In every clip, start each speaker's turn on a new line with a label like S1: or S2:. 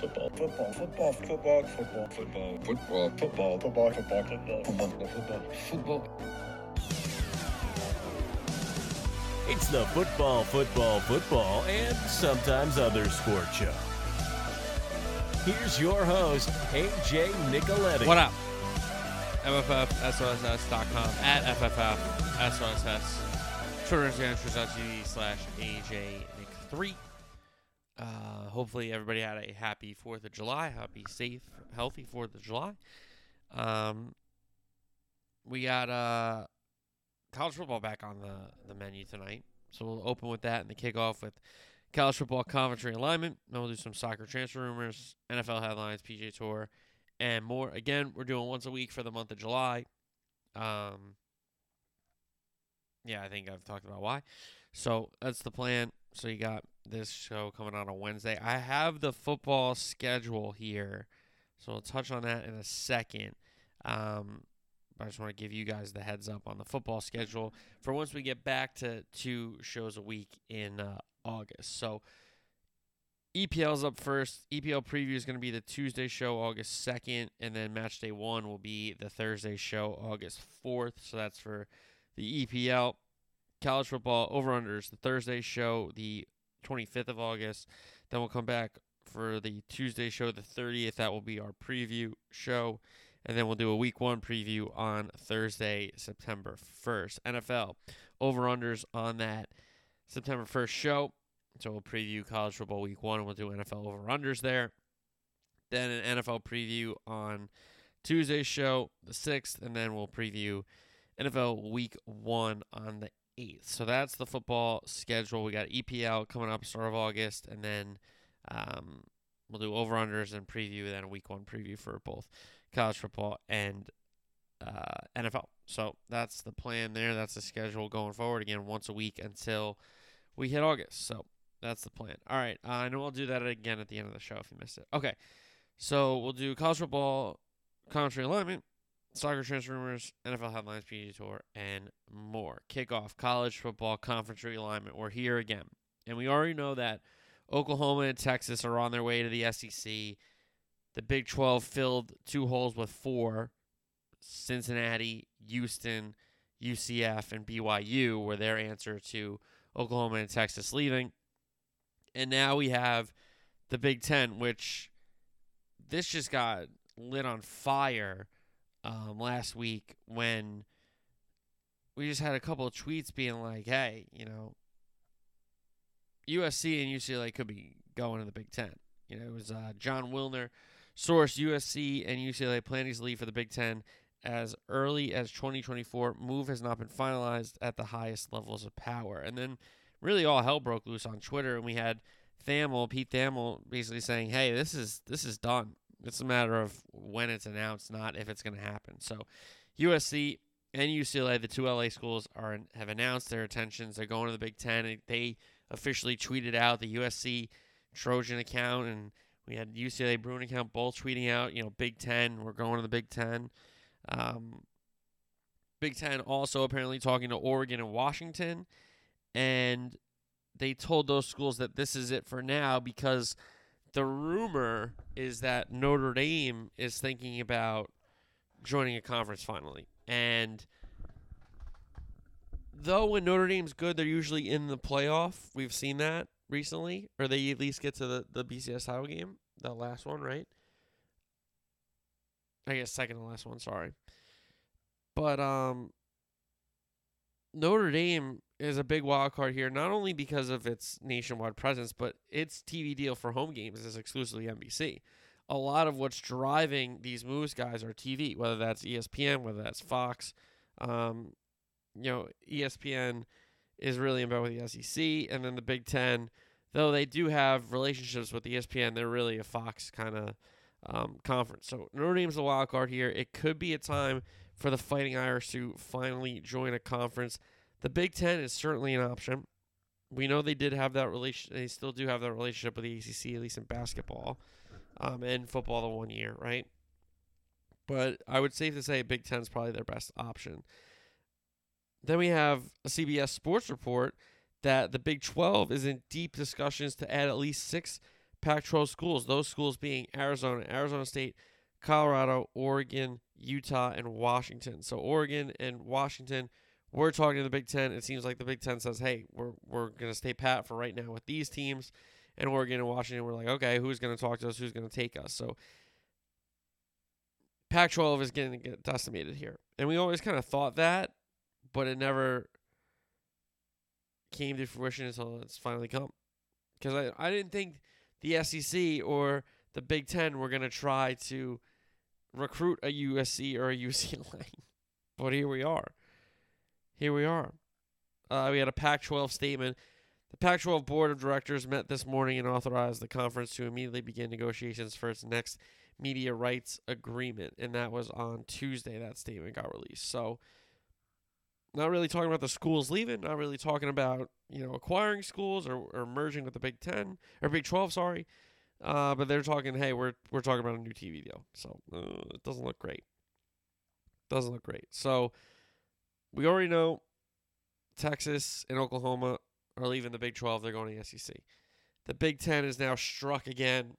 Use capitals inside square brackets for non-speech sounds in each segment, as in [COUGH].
S1: football, football, football, football, football, football, football, football, football, football, football, football, football, football.
S2: It's the football, football, football, and sometimes other sport show. Here's your host, AJ Nicoletti.
S3: What up? MFFSOSS.com at FFFSOSS. Twitter, Instagram, twitch.tv slash AJNick3. Uh, hopefully, everybody had a happy 4th of July. Happy, safe, healthy 4th of July. Um, we got uh, college football back on the, the menu tonight. So we'll open with that and the kickoff with college football conference realignment. Then we'll do some soccer transfer rumors, NFL headlines, PJ Tour, and more. Again, we're doing once a week for the month of July. Um, yeah, I think I've talked about why. So that's the plan. So you got this show coming out on Wednesday. I have the football schedule here, so we'll touch on that in a second. Um, I just want to give you guys the heads up on the football schedule for once we get back to two shows a week in uh, August. So EPL's up first. EPL preview is going to be the Tuesday show, August 2nd, and then match day one will be the Thursday show, August 4th. So that's for the EPL. College football over unders, the Thursday show, the 25th of August. Then we'll come back for the Tuesday show, the 30th. That will be our preview show. And then we'll do a week one preview on Thursday, September 1st. NFL over unders on that September 1st show. So we'll preview college football week one we'll do NFL over unders there. Then an NFL preview on Tuesday's show, the 6th, and then we'll preview NFL week one on the 8th. So that's the football schedule. We got EPL coming up start of August, and then um, we'll do over unders and preview, then a week one preview for both college football and uh, NFL. So that's the plan there. That's the schedule going forward. Again, once a week until we hit August. So that's the plan. All right. Uh, I know I'll do that again at the end of the show if you missed it. Okay. So we'll do college football, country alignment, soccer transfer rumors, NFL headlines, PG Tour, and more. Kickoff college football conference realignment. We're here again. And we already know that Oklahoma and Texas are on their way to the SEC. The Big 12 filled two holes with four Cincinnati, Houston, UCF, and BYU were their answer to Oklahoma and Texas leaving. And now we have the Big Ten, which this just got lit on fire um, last week when we just had a couple of tweets being like, hey, you know, USC and UCLA could be going to the Big Ten. You know, it was uh, Jon Wilner, source USC and UCLA planning to leave for the Big Ten as early as 2024. Move has not been finalized at the highest levels of power. And then really all hell broke loose on Twitter, and we had Thamel, Pete Thamel, basically saying, "Hey, this is this is done. It's a matter of when it's announced, not if it's going to happen." So, USC and UCLA, the two LA schools, are have announced their intentions. They're going to the Big Ten. They officially tweeted out the USC Trojan account, and we had UCLA Bruin account both tweeting out, you know, Big Ten. We're going to the Big Ten. Um, Big Ten also apparently talking to Oregon and Washington, and they told those schools that this is it for now because the rumor is that Notre Dame is thinking about joining a conference finally. And though when Notre Dame's good, they're usually in the playoff. We've seen that recently, or they at least get to the, the BCS title game, the last one, right? I guess second to last one, sorry. But um Notre Dame is a big wild card here, not only because of its nationwide presence, but its TV deal for home games is exclusively NBC. A lot of what's driving these moves, guys, are TV, whether that's ESPN, whether that's Fox. Um, you know, ESPN is really in bed with the SEC, and then the Big Ten, though they do have relationships with ESPN, they're really a Fox kind of um, conference. So Notre Dame's the wild card here. It could be a time for the Fighting Irish to finally join a conference. The Big Ten is certainly an option. We know they did have that relation. They still do have that relationship with the ACC, at least in basketball, um, and football the one year, right? But I would safe to say Big Ten is probably their best option. Then we have a CBS Sports report that the Big 12 is in deep discussions to add at least six Pac 12 schools, those schools being Arizona, Arizona State, Colorado, Oregon, Utah, and Washington. So Oregon and Washington, we're talking to the Big Ten. It seems like the Big Ten says, hey, we're, we're going to stay pat for right now with these teams. And Oregon and Washington, we're like, okay, who's going to talk to us? Who's going to take us? So Pac 12 is getting get decimated here. And we always kind of thought that, but it never came to fruition until it's finally come. Because I, I didn't think the SEC or the Big Ten were going to try to recruit a USC or a UCLA. [LAUGHS] but here we are. Here we are. Uh, we had a Pac 12 statement. The Pac 12 Board of Directors met this morning and authorized the conference to immediately begin negotiations for its next media rights agreement. And that was on Tuesday, that statement got released. So, not really talking about the schools leaving, not really talking about, you know, acquiring schools or, or merging with the Big 10 or Big 12, sorry. Uh, but they're talking, hey, we're we're talking about a new TV deal. So, uh, it doesn't look great. Doesn't look great. So, we already know Texas and Oklahoma are leaving the Big 12. They're going to the SEC. The Big 10 is now struck again,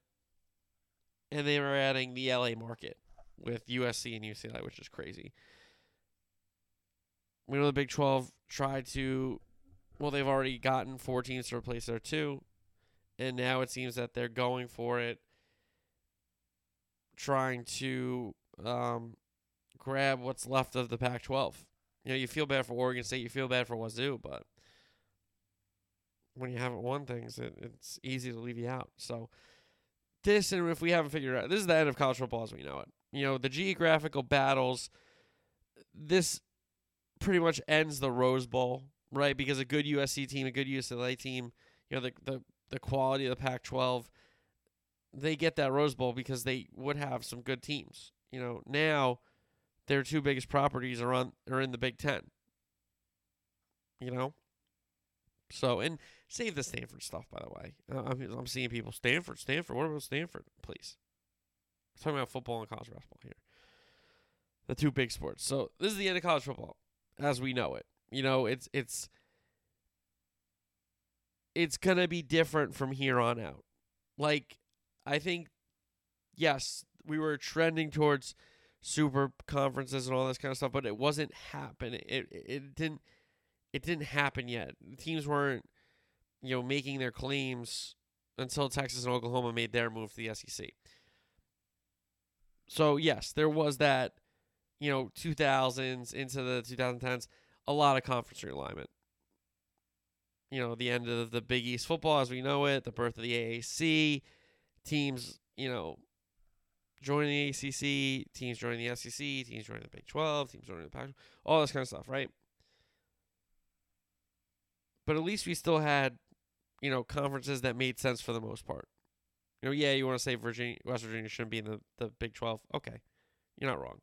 S3: and they are adding the LA market with USC and UCLA, which is crazy. We know the Big 12 tried to, well, they've already gotten four teams to replace their two, and now it seems that they're going for it, trying to um, grab what's left of the Pac 12. You know, you feel bad for Oregon State, you feel bad for Wazoo, but when you haven't won things, it, it's easy to leave you out. So, this, and if we haven't figured out, this is the end of college football as we know it. You know, the geographical battles, this pretty much ends the Rose Bowl, right? Because a good USC team, a good UCLA team, you know, the the the quality of the Pac-12, they get that Rose Bowl because they would have some good teams. You know, now their two biggest properties are on are in the Big Ten. You know, so and save the Stanford stuff by the way. Uh, I'm I'm seeing people Stanford, Stanford. What about Stanford, please? Talking about football and college basketball here. The two big sports. So this is the end of college football as we know it. You know, it's it's it's to be different from here on out. Like I think yes, we were trending towards super conferences and all this kind of stuff, but it wasn't happening. It it didn't it didn't happen yet. The teams weren't you know making their claims until Texas and Oklahoma made their move to the SEC. So yes, there was that you know 2000s into the 2010s a lot of conference realignment you know the end of the big east football as we know it the birth of the aac teams you know joining the acc teams joining the sec teams joining the big 12 teams joining the pac all this kind of stuff right but at least we still had you know conferences that made sense for the most part you know yeah you want to say virginia west virginia shouldn't be in the, the big 12 okay you're not wrong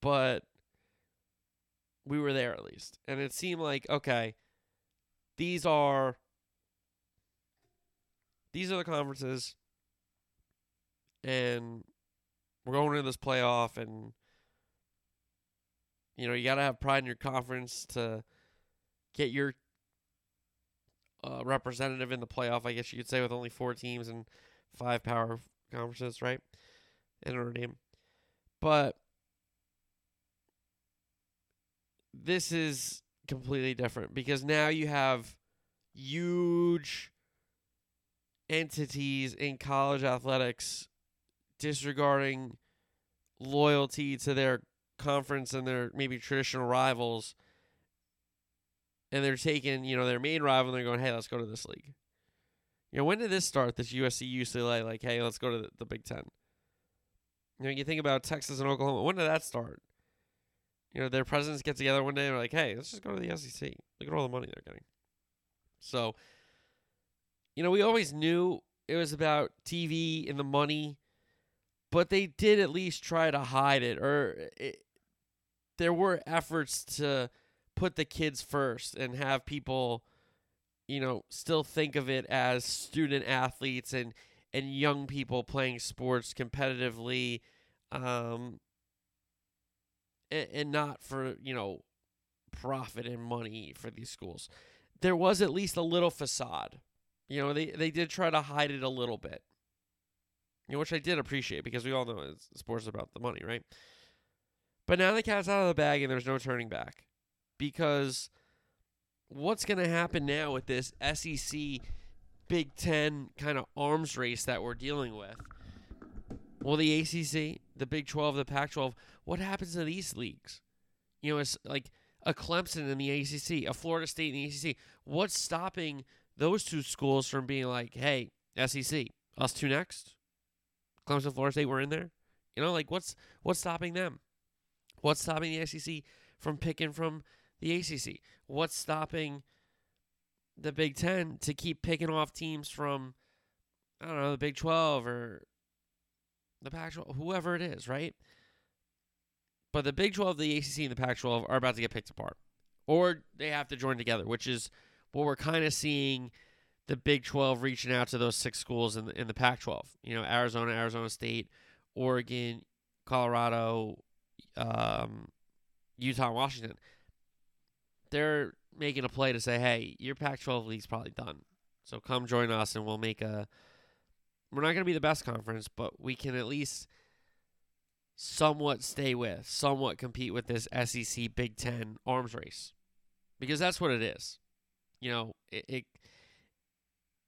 S3: but we were there at least. And it seemed like, okay, these are these are the conferences and we're going into this playoff and you know, you got to have pride in your conference to get your uh, representative in the playoff, I guess you could say, with only four teams and five power conferences, right? In Notre Dame. But this is completely different because now you have huge entities in college athletics disregarding loyalty to their conference and their maybe traditional rivals and they're taking you know their main rival and they're going hey let's go to this league you know when did this start this usc ucla like hey let's go to the, the big ten you know you think about texas and oklahoma when did that start you know, their presidents get together one day and they're like, hey, let's just go to the SEC. Look at all the money they're getting. So, you know, we always knew it was about TV and the money, but they did at least try to hide it, or it, there were efforts to put the kids first and have people, you know, still think of it as student athletes and and young people playing sports competitively. Um, and, and not for you know profit and money for these schools. There was at least a little facade, You know, they they did try to hide it a little bit. You know, which I did appreciate because we all know sports about the money, right? But now the cat's out of the bag and there's no turning back. Because what's going to happen now with this SEC Big 10 kind of arms race that we're dealing with? Well, the ACC, the Big 12, the Pac 12, what happens to these leagues? You know, it's like a Clemson in the ACC, a Florida State in the ACC. What's stopping those two schools from being like, hey, SEC, us two next? Clemson, Florida State, we're in there. You know, like what's what's stopping them? What's stopping the SEC from picking from the ACC? What's stopping the Big Ten to keep picking off teams from I don't know the Big Twelve or the Pac-12, whoever it is, right? But the Big 12, the ACC, and the Pac-12 are about to get picked apart, or they have to join together, which is what we're kind of seeing the Big 12 reaching out to those six schools in the, in the Pac 12. You know, Arizona, Arizona State, Oregon, Colorado, um, Utah, Washington. They're making a play to say, hey, your Pac 12 league's probably done. So come join us and we'll make a. We're not going to be the best conference, but we can at least somewhat stay with, somewhat compete with this SEC Big Ten arms race. Because that's what it is. You know, it, it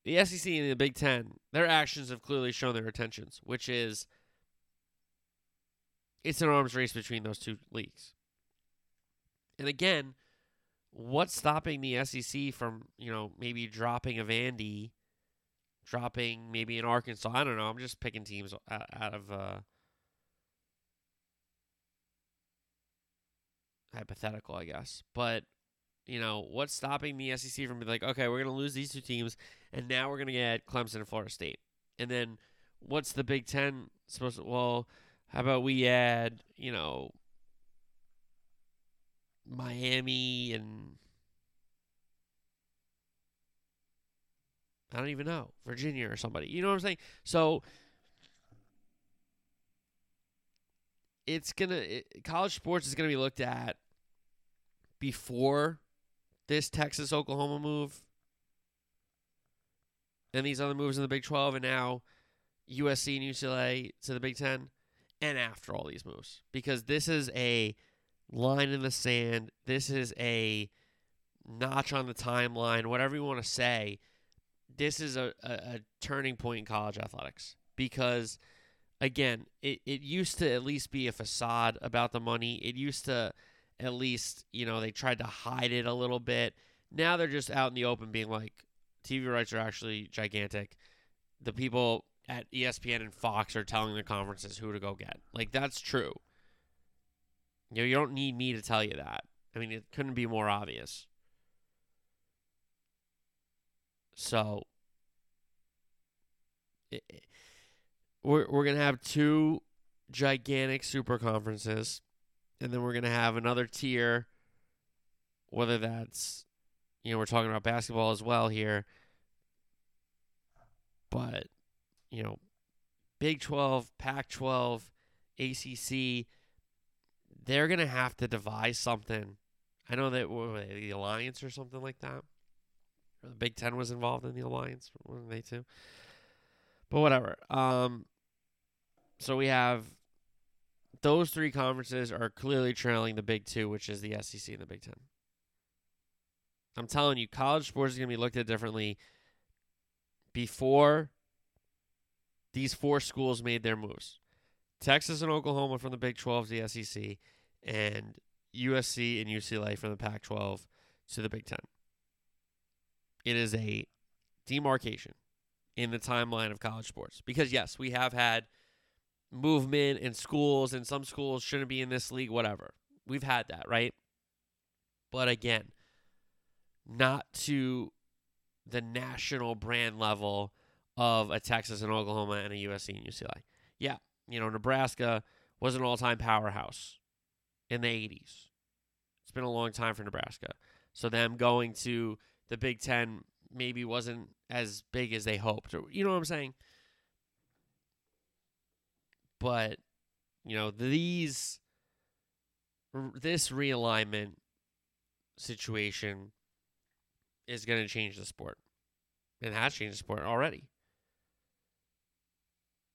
S3: the SEC and the Big Ten, their actions have clearly shown their intentions, which is it's an arms race between those two leagues. And again, what's stopping the SEC from, you know, maybe dropping a Vandy, dropping maybe an Arkansas? I don't know. I'm just picking teams out of uh, hypothetical, I guess. But you know, what's stopping the SEC from being like, okay, we're going to lose these two teams, and now we're going to get Clemson and Florida State. And then what's the Big Ten supposed to, well, how about we add, you know, Miami and I don't even know, Virginia or somebody. You know what I'm saying? So it's going to, college sports is going to be looked at before this Texas Oklahoma move and these other moves in the Big 12 and now USC and UCLA to the Big 10 and after all these moves because this is a line in the sand. This is a notch on the timeline, whatever you want to say. This is a, a, a turning point in college athletics because, again, it, it used to at least be a facade about the money. It used to at least, you know, they tried to hide it a little bit. Now they're just out in the open being like, TV rights are actually gigantic. The people at ESPN and Fox are telling the conferences who to go get. Like, that's true. You know, you don't need me to tell you that. I mean, it couldn't be more obvious. So, it, we're, we're going to have two gigantic super conferences and then we're going to have another tier, whether that's, you know, we're talking about basketball as well here. But, you know, Big 12, Pac 12, ACC, they're going to have to devise something. I know that they, the Alliance or something like that. Or the Big Ten was involved in the Alliance, weren't they too? But whatever. Um, so we have those three conferences are clearly trailing the Big Two, which is the SEC and the Big Ten. I'm telling you, college sports is going to be looked at differently before these four schools made their moves. Texas and Oklahoma from the Big 12 to the SEC, and USC and UCLA from the Pac 12 to the Big 10. It is a demarcation in the timeline of college sports because, yes, we have had movement in schools, and some schools shouldn't be in this league, whatever. We've had that, right? But again, not to the national brand level of a Texas and Oklahoma and a USC and UCLA. Yeah, you know, Nebraska was an all time powerhouse in the 80s. It's been a long time for Nebraska. So them going to the Big Ten maybe wasn't as big as they hoped. Or, you know what I'm saying? But you know these this realignment situation is going to change the sport. and has changed the sport already.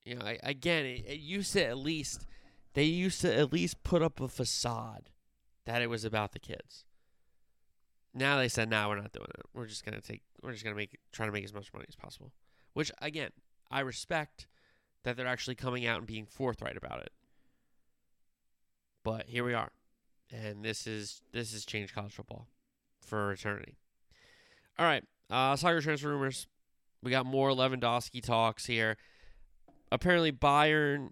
S3: You know, I, again, it, it used to at least they used to at least put up a facade that it was about the kids. Now they said, "No, nah, we're not doing it. We're just gonna take. We're just gonna make try to make as much money as possible." Which again, I respect that they're actually coming out and being forthright about it. But here we are, and this is this has changed college football for eternity. All right, uh, soccer transfer rumors. We got more Lewandowski talks here. Apparently, Bayern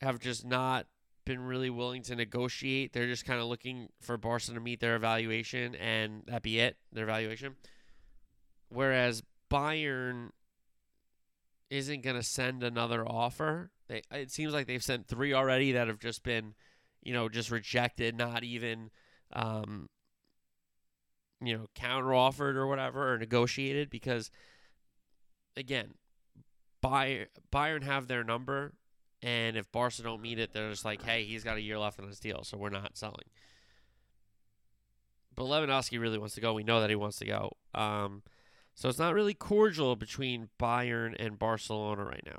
S3: have just not been really willing to negotiate. They're just kind of looking for Barca to meet their evaluation, and that be it, their evaluation. Whereas Bayern isn't going to send another offer. They it seems like they've sent three already that have just been, you know, just rejected, not even, um, you know, counter offered or whatever or negotiated because, again, Bayern Bayern have their number and if Barca don't meet it, they're just like, hey, he's got a year left on his deal, so we're not selling. But Lewandowski really wants to go. We know that he wants to go. Um, so it's not really cordial between Bayern and Barcelona right now.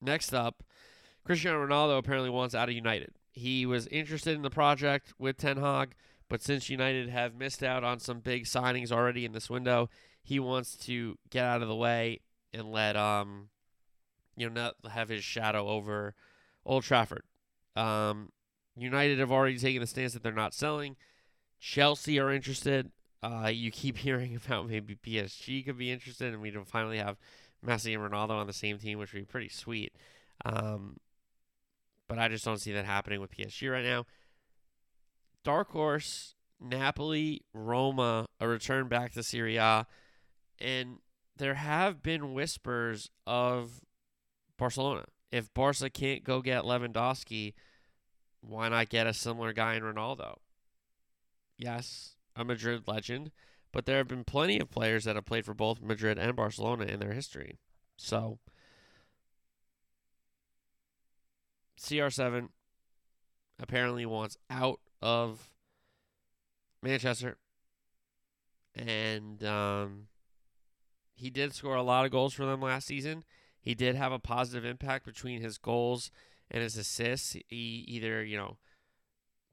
S3: Next up, Cristiano Ronaldo apparently wants out of United. He was interested in the project with Ten Hag, but since United have missed out on some big signings already in this window, he wants to get out of the way and let um you know not have his shadow over Old Trafford. Um, United have already taken the stance that they're not selling. Chelsea are interested. Uh, you keep [LAUGHS] hearing about maybe PSG could be interested, and we don't finally have Messi and Ronaldo on the same team, which would be pretty sweet. Um, but I just don't see that happening with PSG right now. Dark horse, Napoli, Roma, a return back to Serie A, and there have been whispers of Barcelona. If Barca can't go get Lewandowski, why not get a similar guy in Ronaldo? Yes, a Madrid legend, but there have been plenty of players that have played for both Madrid and Barcelona in their history. So, CR7 apparently wants out of Manchester. And um, he did score a lot of goals for them last season. He did have a positive impact between his goals and his assists. He either, you know,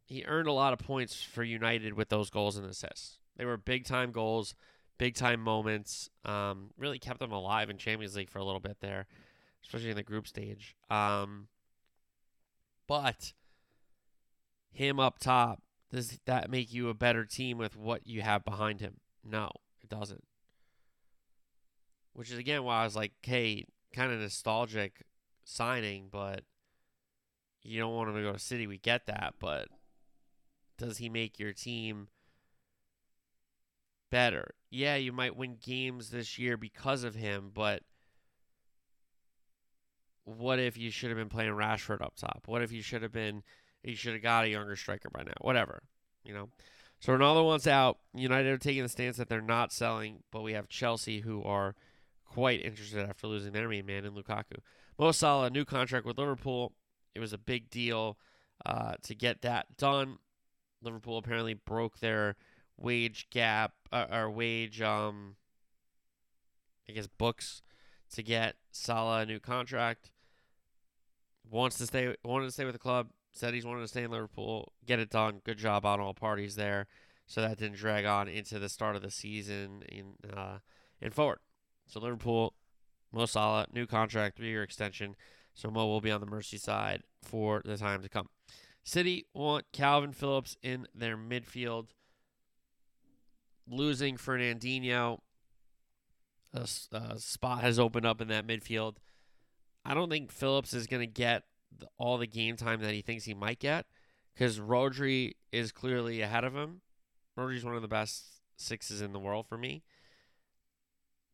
S3: he earned a lot of points for United with those goals and assists. They were big time goals, big time moments. Um, really kept them alive in Champions League for a little bit there, especially in the group stage. Um, but him up top, does that make you a better team with what you have behind him? No, it doesn't which is again why I was like, hey, kind of nostalgic signing, but you don't want him to go to City. We get that, but does he make your team better? Yeah, you might win games this year because of him, but what if you should have been playing Rashford up top? What if you should have been you should have got a younger striker by now? Whatever. You know. So Ronaldo wants out. United are taking the stance that they're not selling, but we have Chelsea who are quite interested after losing their main man in Lukaku. Mo Salah, new contract with Liverpool. It was a big deal uh, to get that done. Liverpool apparently broke their wage gap uh, or wage, um, I guess, books to get Salah a new contract. Wants to stay, wanted to stay with the club. Said he's wanted to stay in Liverpool. Get it done. Good job on all parties there. So that didn't drag on into the start of the season in uh, and forward. So Liverpool, Mo Salah, new contract, three year extension. So Mo will be on the Merseyside for the time to come. City want Kalvin Phillips in their midfield. Losing Fernandinho, a, a spot has opened up in that midfield. I don't think Phillips is going to get the, all the game time that he thinks he might get because Rodri is clearly ahead of him. Rodri's one of the best sixes in the world for me.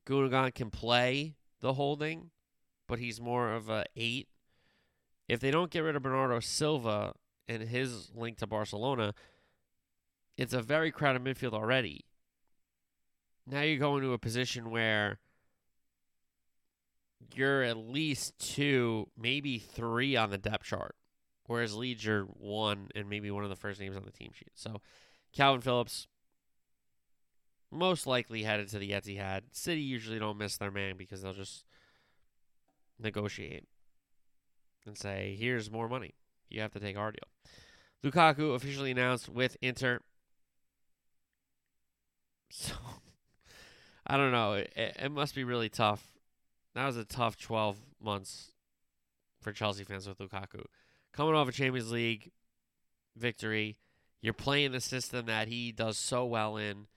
S3: Gundogan can play the holding, but he's more of a eight. If they don't get rid of Bernardo Silva and his link to Barcelona, it's a very crowded midfield already. Now you're going to a position where you're at least two, maybe three on the depth chart, whereas Leeds are one and maybe one of the first names on the team sheet. So Kalvin Phillips, most likely headed to the Etihad. City usually don't miss their man because they'll just negotiate and say, "Here's more money. You have to take deal." Lukaku officially announced with Inter. [LAUGHS] So I don't know. It, it must be really tough. That was a tough 12 months for Chelsea fans with Lukaku. Coming off a Champions League victory, you're playing the system that he does so well in,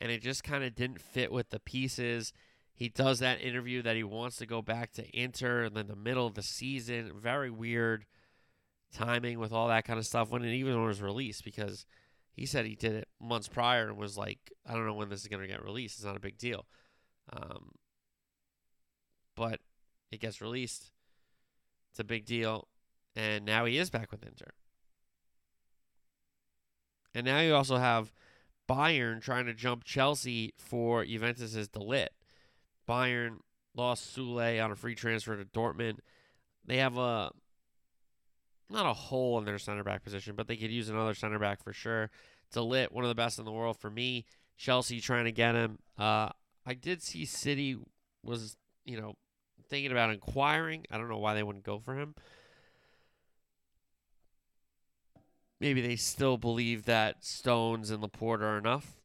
S3: and it just kind of didn't fit with the pieces. He does that interview that he wants to go back to Inter and then the middle of the season. Very weird timing with all that kind of stuff when it even was released because he said he did it months prior and was like, I don't know when this is going to get released. It's not a big deal. Um, but it gets released. It's a big deal. And now he is back with Inter. And now you also have Bayern trying to jump Chelsea for Juventus's De Ligt. Bayern lost Sule on a free transfer to Dortmund. They have a not a hole in their center back position, but they could use another center back for sure. De Ligt, one of the best in the world for me. Chelsea trying to get him. Uh, I did see City was, you know, thinking about inquiring. I don't know why they wouldn't go for him. Maybe they still believe that Stones and Laporte are enough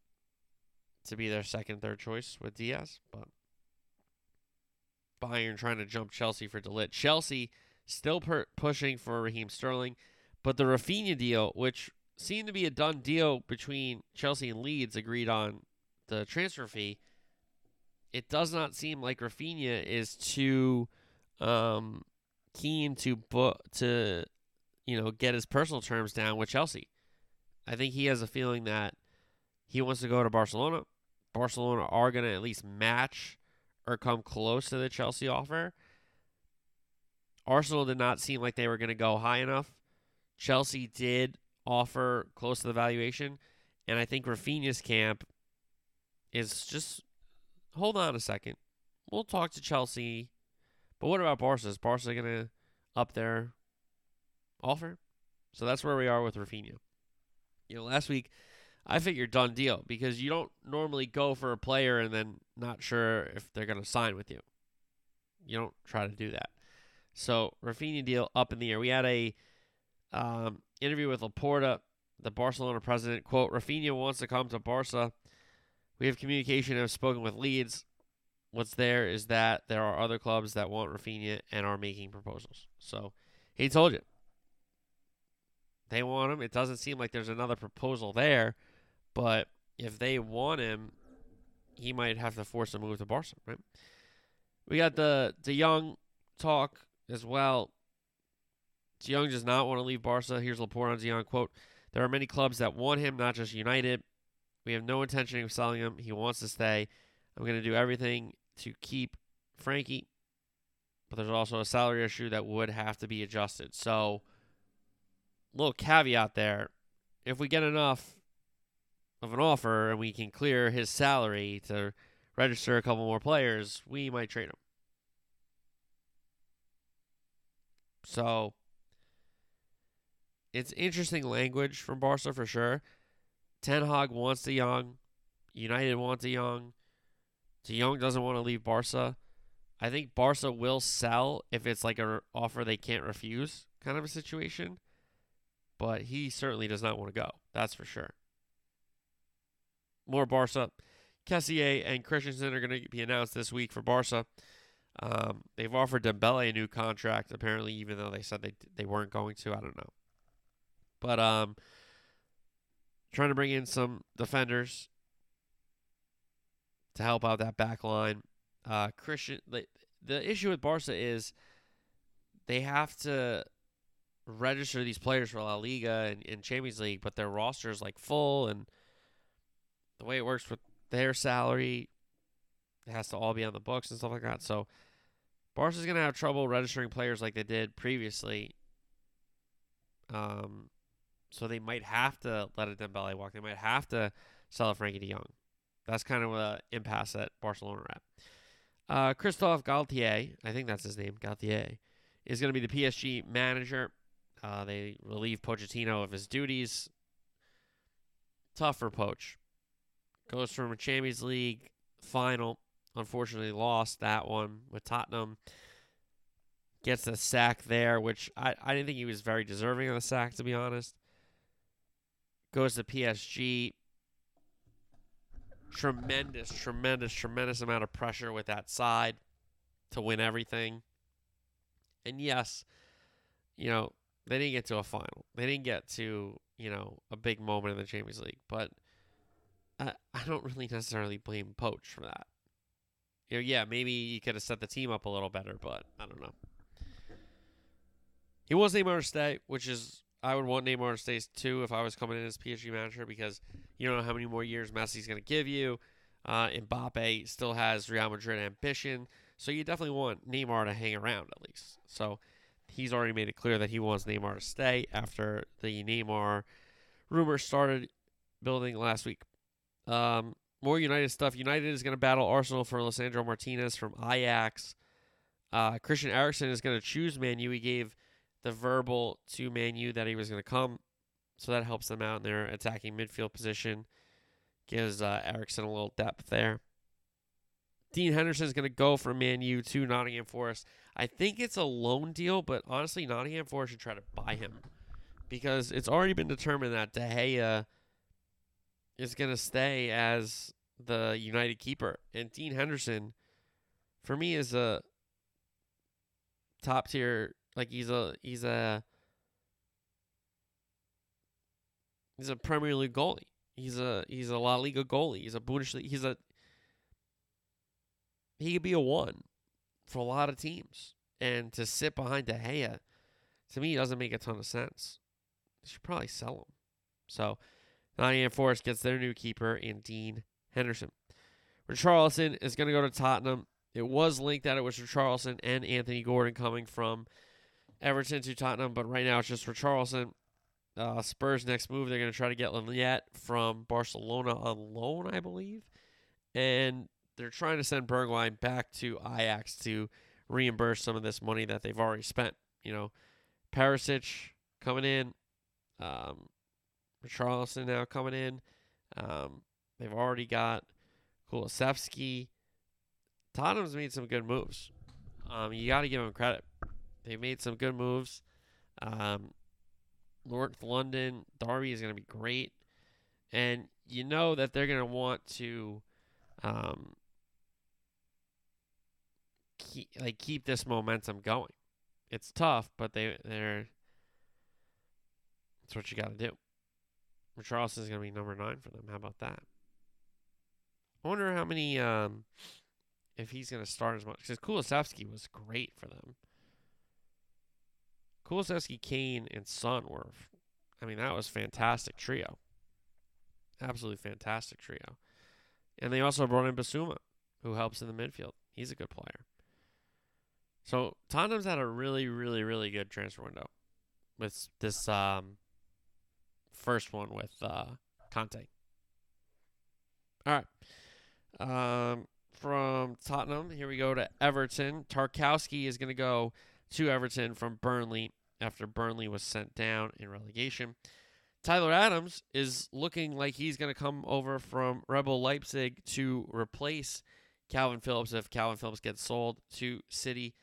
S3: to be their second, third choice with Dias, but Bayern trying to jump Chelsea for De Ligt. Chelsea still per- pushing for Raheem Sterling, but the Raphinha deal, which seemed to be a done deal between Chelsea and Leeds, agreed on the transfer fee. It does not seem like Raphinha is too um, keen to bu- to you know get his personal terms down with Chelsea. I think he has a feeling that he wants to go to Barcelona. Barcelona are going to at least match or come close to the Chelsea offer. Arsenal did not seem like they were going to go high enough. Chelsea did offer close to the valuation, and I think Raphinha's camp is just hold on a second. We'll talk to Chelsea, but what about Barca? Is Barca going to up their offer? So that's where we are with Raphinha. You know, last week I figured done deal because you don't normally go for a player and then not sure if they're going to sign with you. You don't try to do that. So Raphinha deal up in the air. We had a um, interview with Laporta, the Barcelona president. Quote: Raphinha wants to come to Barca. We have communication I've spoken with Leeds. What's there is that there are other clubs that want Raphinha and are making proposals. So he told you they want him. It doesn't seem like there's another proposal there, but if they want him, he might have to force a move to Barca, right? We got the De Jong talk as well. De does not want to leave Barca. Here's Laporta on De quote, There are many clubs that want him, not just United. We have no intention of selling him. He wants to stay. I'm going to do everything to keep Frenkie, but there's also a salary issue that would have to be adjusted. So, little caveat there. If we get enough of an offer and we can clear his salary to register a couple more players, we might trade him. So it's interesting language from Barca for sure. Ten Hag wants De Jong. United wants De Jong. De Jong doesn't want to leave Barca. I think Barca will sell if it's like an offer they can't refuse kind of a situation. But he certainly does not want to go. That's for sure. More Barca. Kessié and Christensen are going to be announced this week for Barca. Um, they've offered Dembele a new contract, apparently, even though they said they they weren't going to. I don't know, but um, trying to bring in some defenders to help out that back line. Uh, Christian, the the issue with Barca is they have to register these players for La Liga and, and Champions League, but their roster is like full, and the way it works with their salary, it has to all be on the books and stuff like that. So Barca's going to have trouble registering players like they did previously. Um, so they might have to let a Dembele walk. They might have to sell a Frenkie De Jong. That's kind of an impasse that Barcelona are at. Uh, Christophe Galtier, I think that's his name, Galtier, is going to be the PSG manager. Uh, they relieve Pochettino of his duties. Tough for Poch. goes from a Champions League final, unfortunately lost that one with Tottenham. Gets a sack there, which I, I didn't think he was very deserving of the sack, to be honest. Goes to PSG. Tremendous, tremendous, tremendous amount of pressure with that side to win everything. And yes, you know, they didn't get to a final. They didn't get to, you know, a big moment in the Champions League. But I, I don't really necessarily blame Poch for that. Yeah, maybe you could have set the team up a little better, but I don't know. He was Neymar to stay, which is I would want Neymar to stay too if I was coming in as PSG manager because you don't know how many more years Messi's going to give you. Uh, Mbappe still has Real Madrid ambition, so you definitely want Neymar to hang around at least. So he's already made it clear that he wants Neymar to stay after the Neymar rumor started building last week. Um, more United stuff. United is going to battle Arsenal for Lisandro Martinez from Ajax. Uh, Christian Eriksen is going to choose Man U. He gave the verbal to Man U that he was going to come, so that helps them out in their attacking midfield position. Gives uh, Eriksen a little depth there. Dean Henderson is going to go from Man U to Nottingham Forest. I think it's a loan deal, but honestly, Nottingham Forest should try to buy him because it's already been determined that De Gea is going to stay as the United keeper, and Dean Henderson, for me, is a top tier. Like he's a he's a he's a Premier League goalie. He's a he's a La Liga goalie. He's a Bundesliga. He's a he could be a one for a lot of teams. And to sit behind De Gea, to me, doesn't make a ton of sense. They should probably sell him. So, Nottingham Forest gets their new keeper in Dean Henderson. Richarlison is going to go to Tottenham. It was linked that it was Richarlison and Anthony Gordon coming from Everton to Tottenham, but right now it's just Richarlison. Uh, Spurs' next move, they're going to try to get Lenglet from Barcelona on loan, I believe. And they're trying to send Bergwijn back to Ajax to reimburse some of this money that they've already spent. You know, Perisic coming in, um, Richarlison now coming in. Um, they've already got Kulusevski. Tottenham's made some good moves. Um, you got to give them credit. They made some good moves. Um, North London, Derby is going to be great. And you know that they're going to want to um, keep like keep this momentum going. It's tough, but they they're that's what you got to do. Richarlison is going to be number nine for them. How about that? I wonder how many um if he's going to start as much because Kulusevski was great for them. Kulusevski, Kane, and Son were, I mean, that was fantastic trio. Absolutely fantastic trio. And they also brought in Bissouma, who helps in the midfield. He's a good player. So Tottenham's had a really, really, really good transfer window with this um, first one with uh, Conte. All right. Um, from Tottenham, here we go to Everton. Tarkowski is going to go to Everton from Burnley after Burnley was sent down in relegation. Tyler Adams is looking like he's going to come over from RB Leipzig to replace Kalvin Phillips if Kalvin Phillips gets sold to City.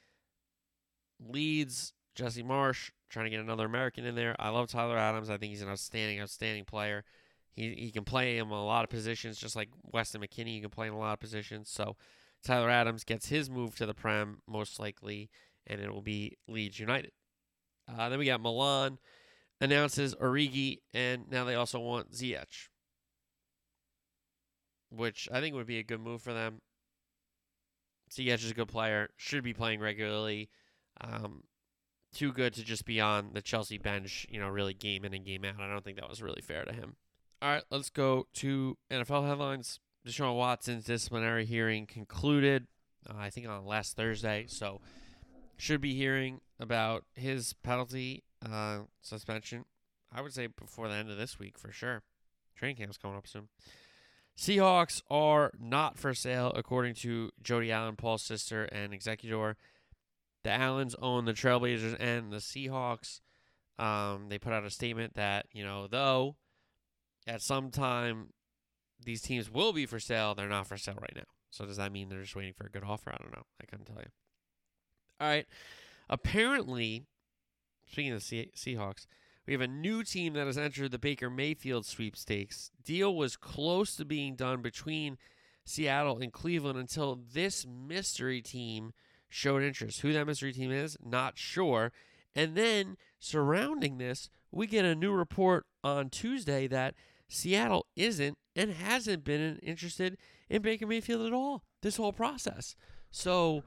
S3: Leeds, Jesse Marsch, trying to get another American in there. I love Tyler Adams. I think he's an outstanding, outstanding player. He he can play in a lot of positions, just like Weston McKennie. You can play in a lot of positions. So Tyler Adams gets his move to the Prem most likely, and it will be Leeds United. Uh, then we got Milan announces Origi, and now they also want Ziyech, which I think would be a good move for them. Ziyech is a good player, should be playing regularly. Um, too good to just be on the Chelsea bench, you know, really game in and game out. I don't think that was really fair to him. All right, let's go to NFL headlines. Deshaun Watson's disciplinary hearing concluded, uh, I think on last Thursday. So, should be hearing about his penalty uh, suspension. I would say before the end of this week for sure. Training camp's coming up soon. Seahawks are not for sale, according to Jody Allen, Paul's sister and executor. The Allens own the Trailblazers and the Seahawks. Um, they put out a statement that, you know, though at some time these teams will be for sale. They're not for sale right now. So does that mean they're just waiting for a good offer? I don't know. I couldn't tell you. All right. Apparently, speaking of the Seahawks, we have a new team that has entered the Baker Mayfield sweepstakes. Deal was close to being done between Seattle and Cleveland until this mystery team showed interest. Who that mystery team is, not sure. And then surrounding this, we get a new report on Tuesday that Seattle isn't and hasn't been interested in Baker Mayfield at all this whole process. So,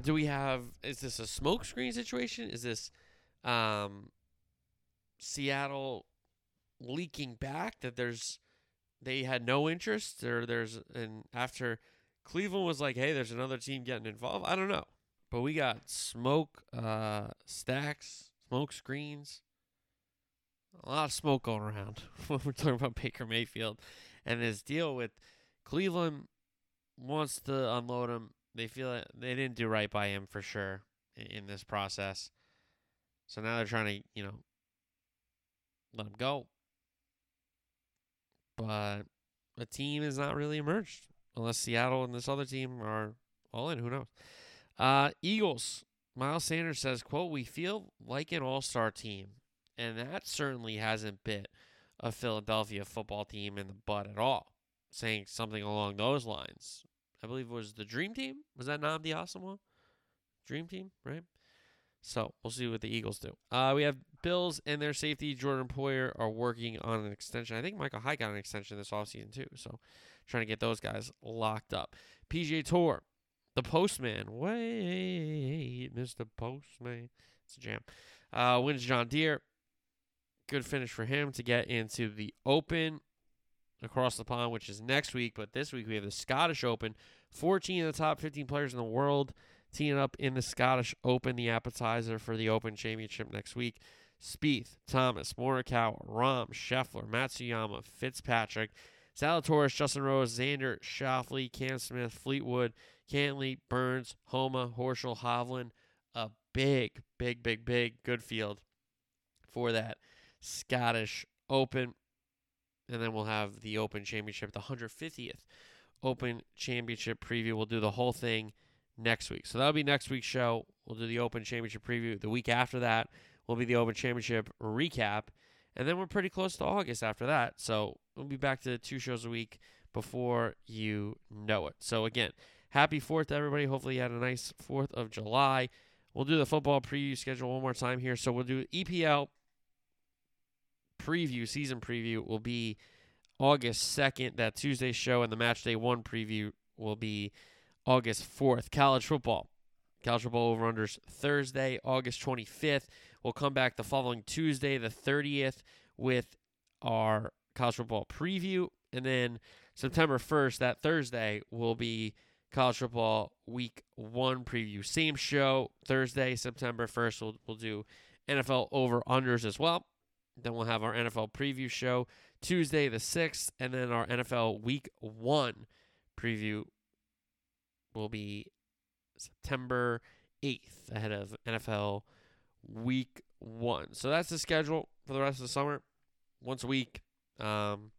S3: do we have? Is this a smokescreen situation? Is this um, Seattle leaking back that there's they had no interest or there's and after Cleveland was like, hey, there's another team getting involved. I don't know, but we got smoke uh, stacks, smoke screens, a lot of smoke going around [LAUGHS] when we're talking about Baker Mayfield and his deal with Cleveland wants to unload him. They feel that they didn't do right by him for sure in, in this process. So now they're trying to, you know, let him go. But the team is not really emerged unless Seattle and this other team are all in. Who knows? Uh, Eagles. Miles Sanders says, "quote We feel like an all-star team, and that certainly hasn't bit a Philadelphia football team in the butt at all." Saying something along those lines. I believe it was the Dream Team. Was that Nnamdi Asomugha? Dream Team, right? So we'll see what the Eagles do. Uh, we have Bills and their safety, Jordan Poyer, are working on an extension. I think Micah Hyde got an extension this offseason too. So trying to get those guys locked up. PGA Tour, the Postman. Wait, Mr. Postman. It's a jam. Uh, wins John Deere. Good finish for him to get into the Open across the pond, which is next week. But this week we have the Scottish Open. 14 of the top 15 players in the world teeing up in the Scottish Open, the appetizer for the Open Championship next week. Spieth, Thomas, Morikawa, Rahm, Scheffler, Matsuyama, Fitzpatrick, Zalatoris, Justin Rose, Xander, Schauffele, Cam Smith, Fleetwood, Cantlay, Burns, Homa, Horschel, Hovland. A big, big, big, big good field for that Scottish Open. And then we'll have the Open Championship, the 150th Open Championship preview. We'll do the whole thing next week. So that'll be next week's show. We'll do the Open Championship preview. The week after that will be the Open Championship recap. And then we're pretty close to August after that. So we'll be back to two shows a week before you know it. So again, happy 4th to everybody. Hopefully you had a nice 4th of July. We'll do the football preview schedule one more time here. So we'll do EPL preview, season preview will be August 2nd, that Tuesday show, and the match day one preview will be August 4th. College football. College football over unders Thursday, August 25th. We'll come back the following Tuesday, the 30th, with our college football preview. And then September 1st, that Thursday, will be college football week one preview. Same show, Thursday, September 1st. We'll, we'll do NFL over unders as well. Then we'll have our NFL preview show Tuesday, the 6th, and then our NFL week one preview will be September 8th ahead of NFL week one. So that's the schedule for the rest of the summer, once a week. Um,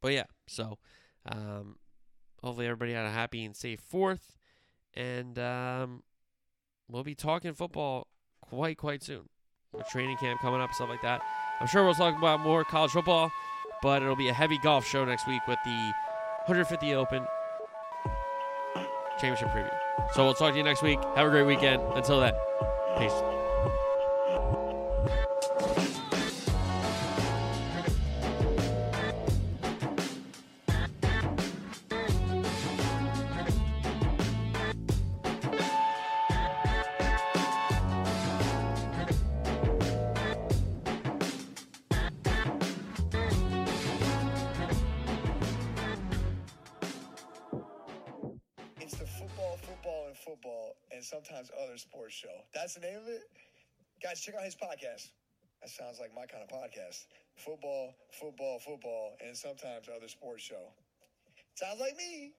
S3: but yeah, so um, hopefully everybody had a happy and safe fourth, and um, we'll be talking football quite quite soon. With training camp coming up, stuff like that. I'm sure we'll talk about more college football, but it'll be a heavy golf show next week with the 150 Open championship preview. So we'll talk to you next week. Have a great weekend. Until then, peace.
S1: And sometimes other sports show. Sounds like me.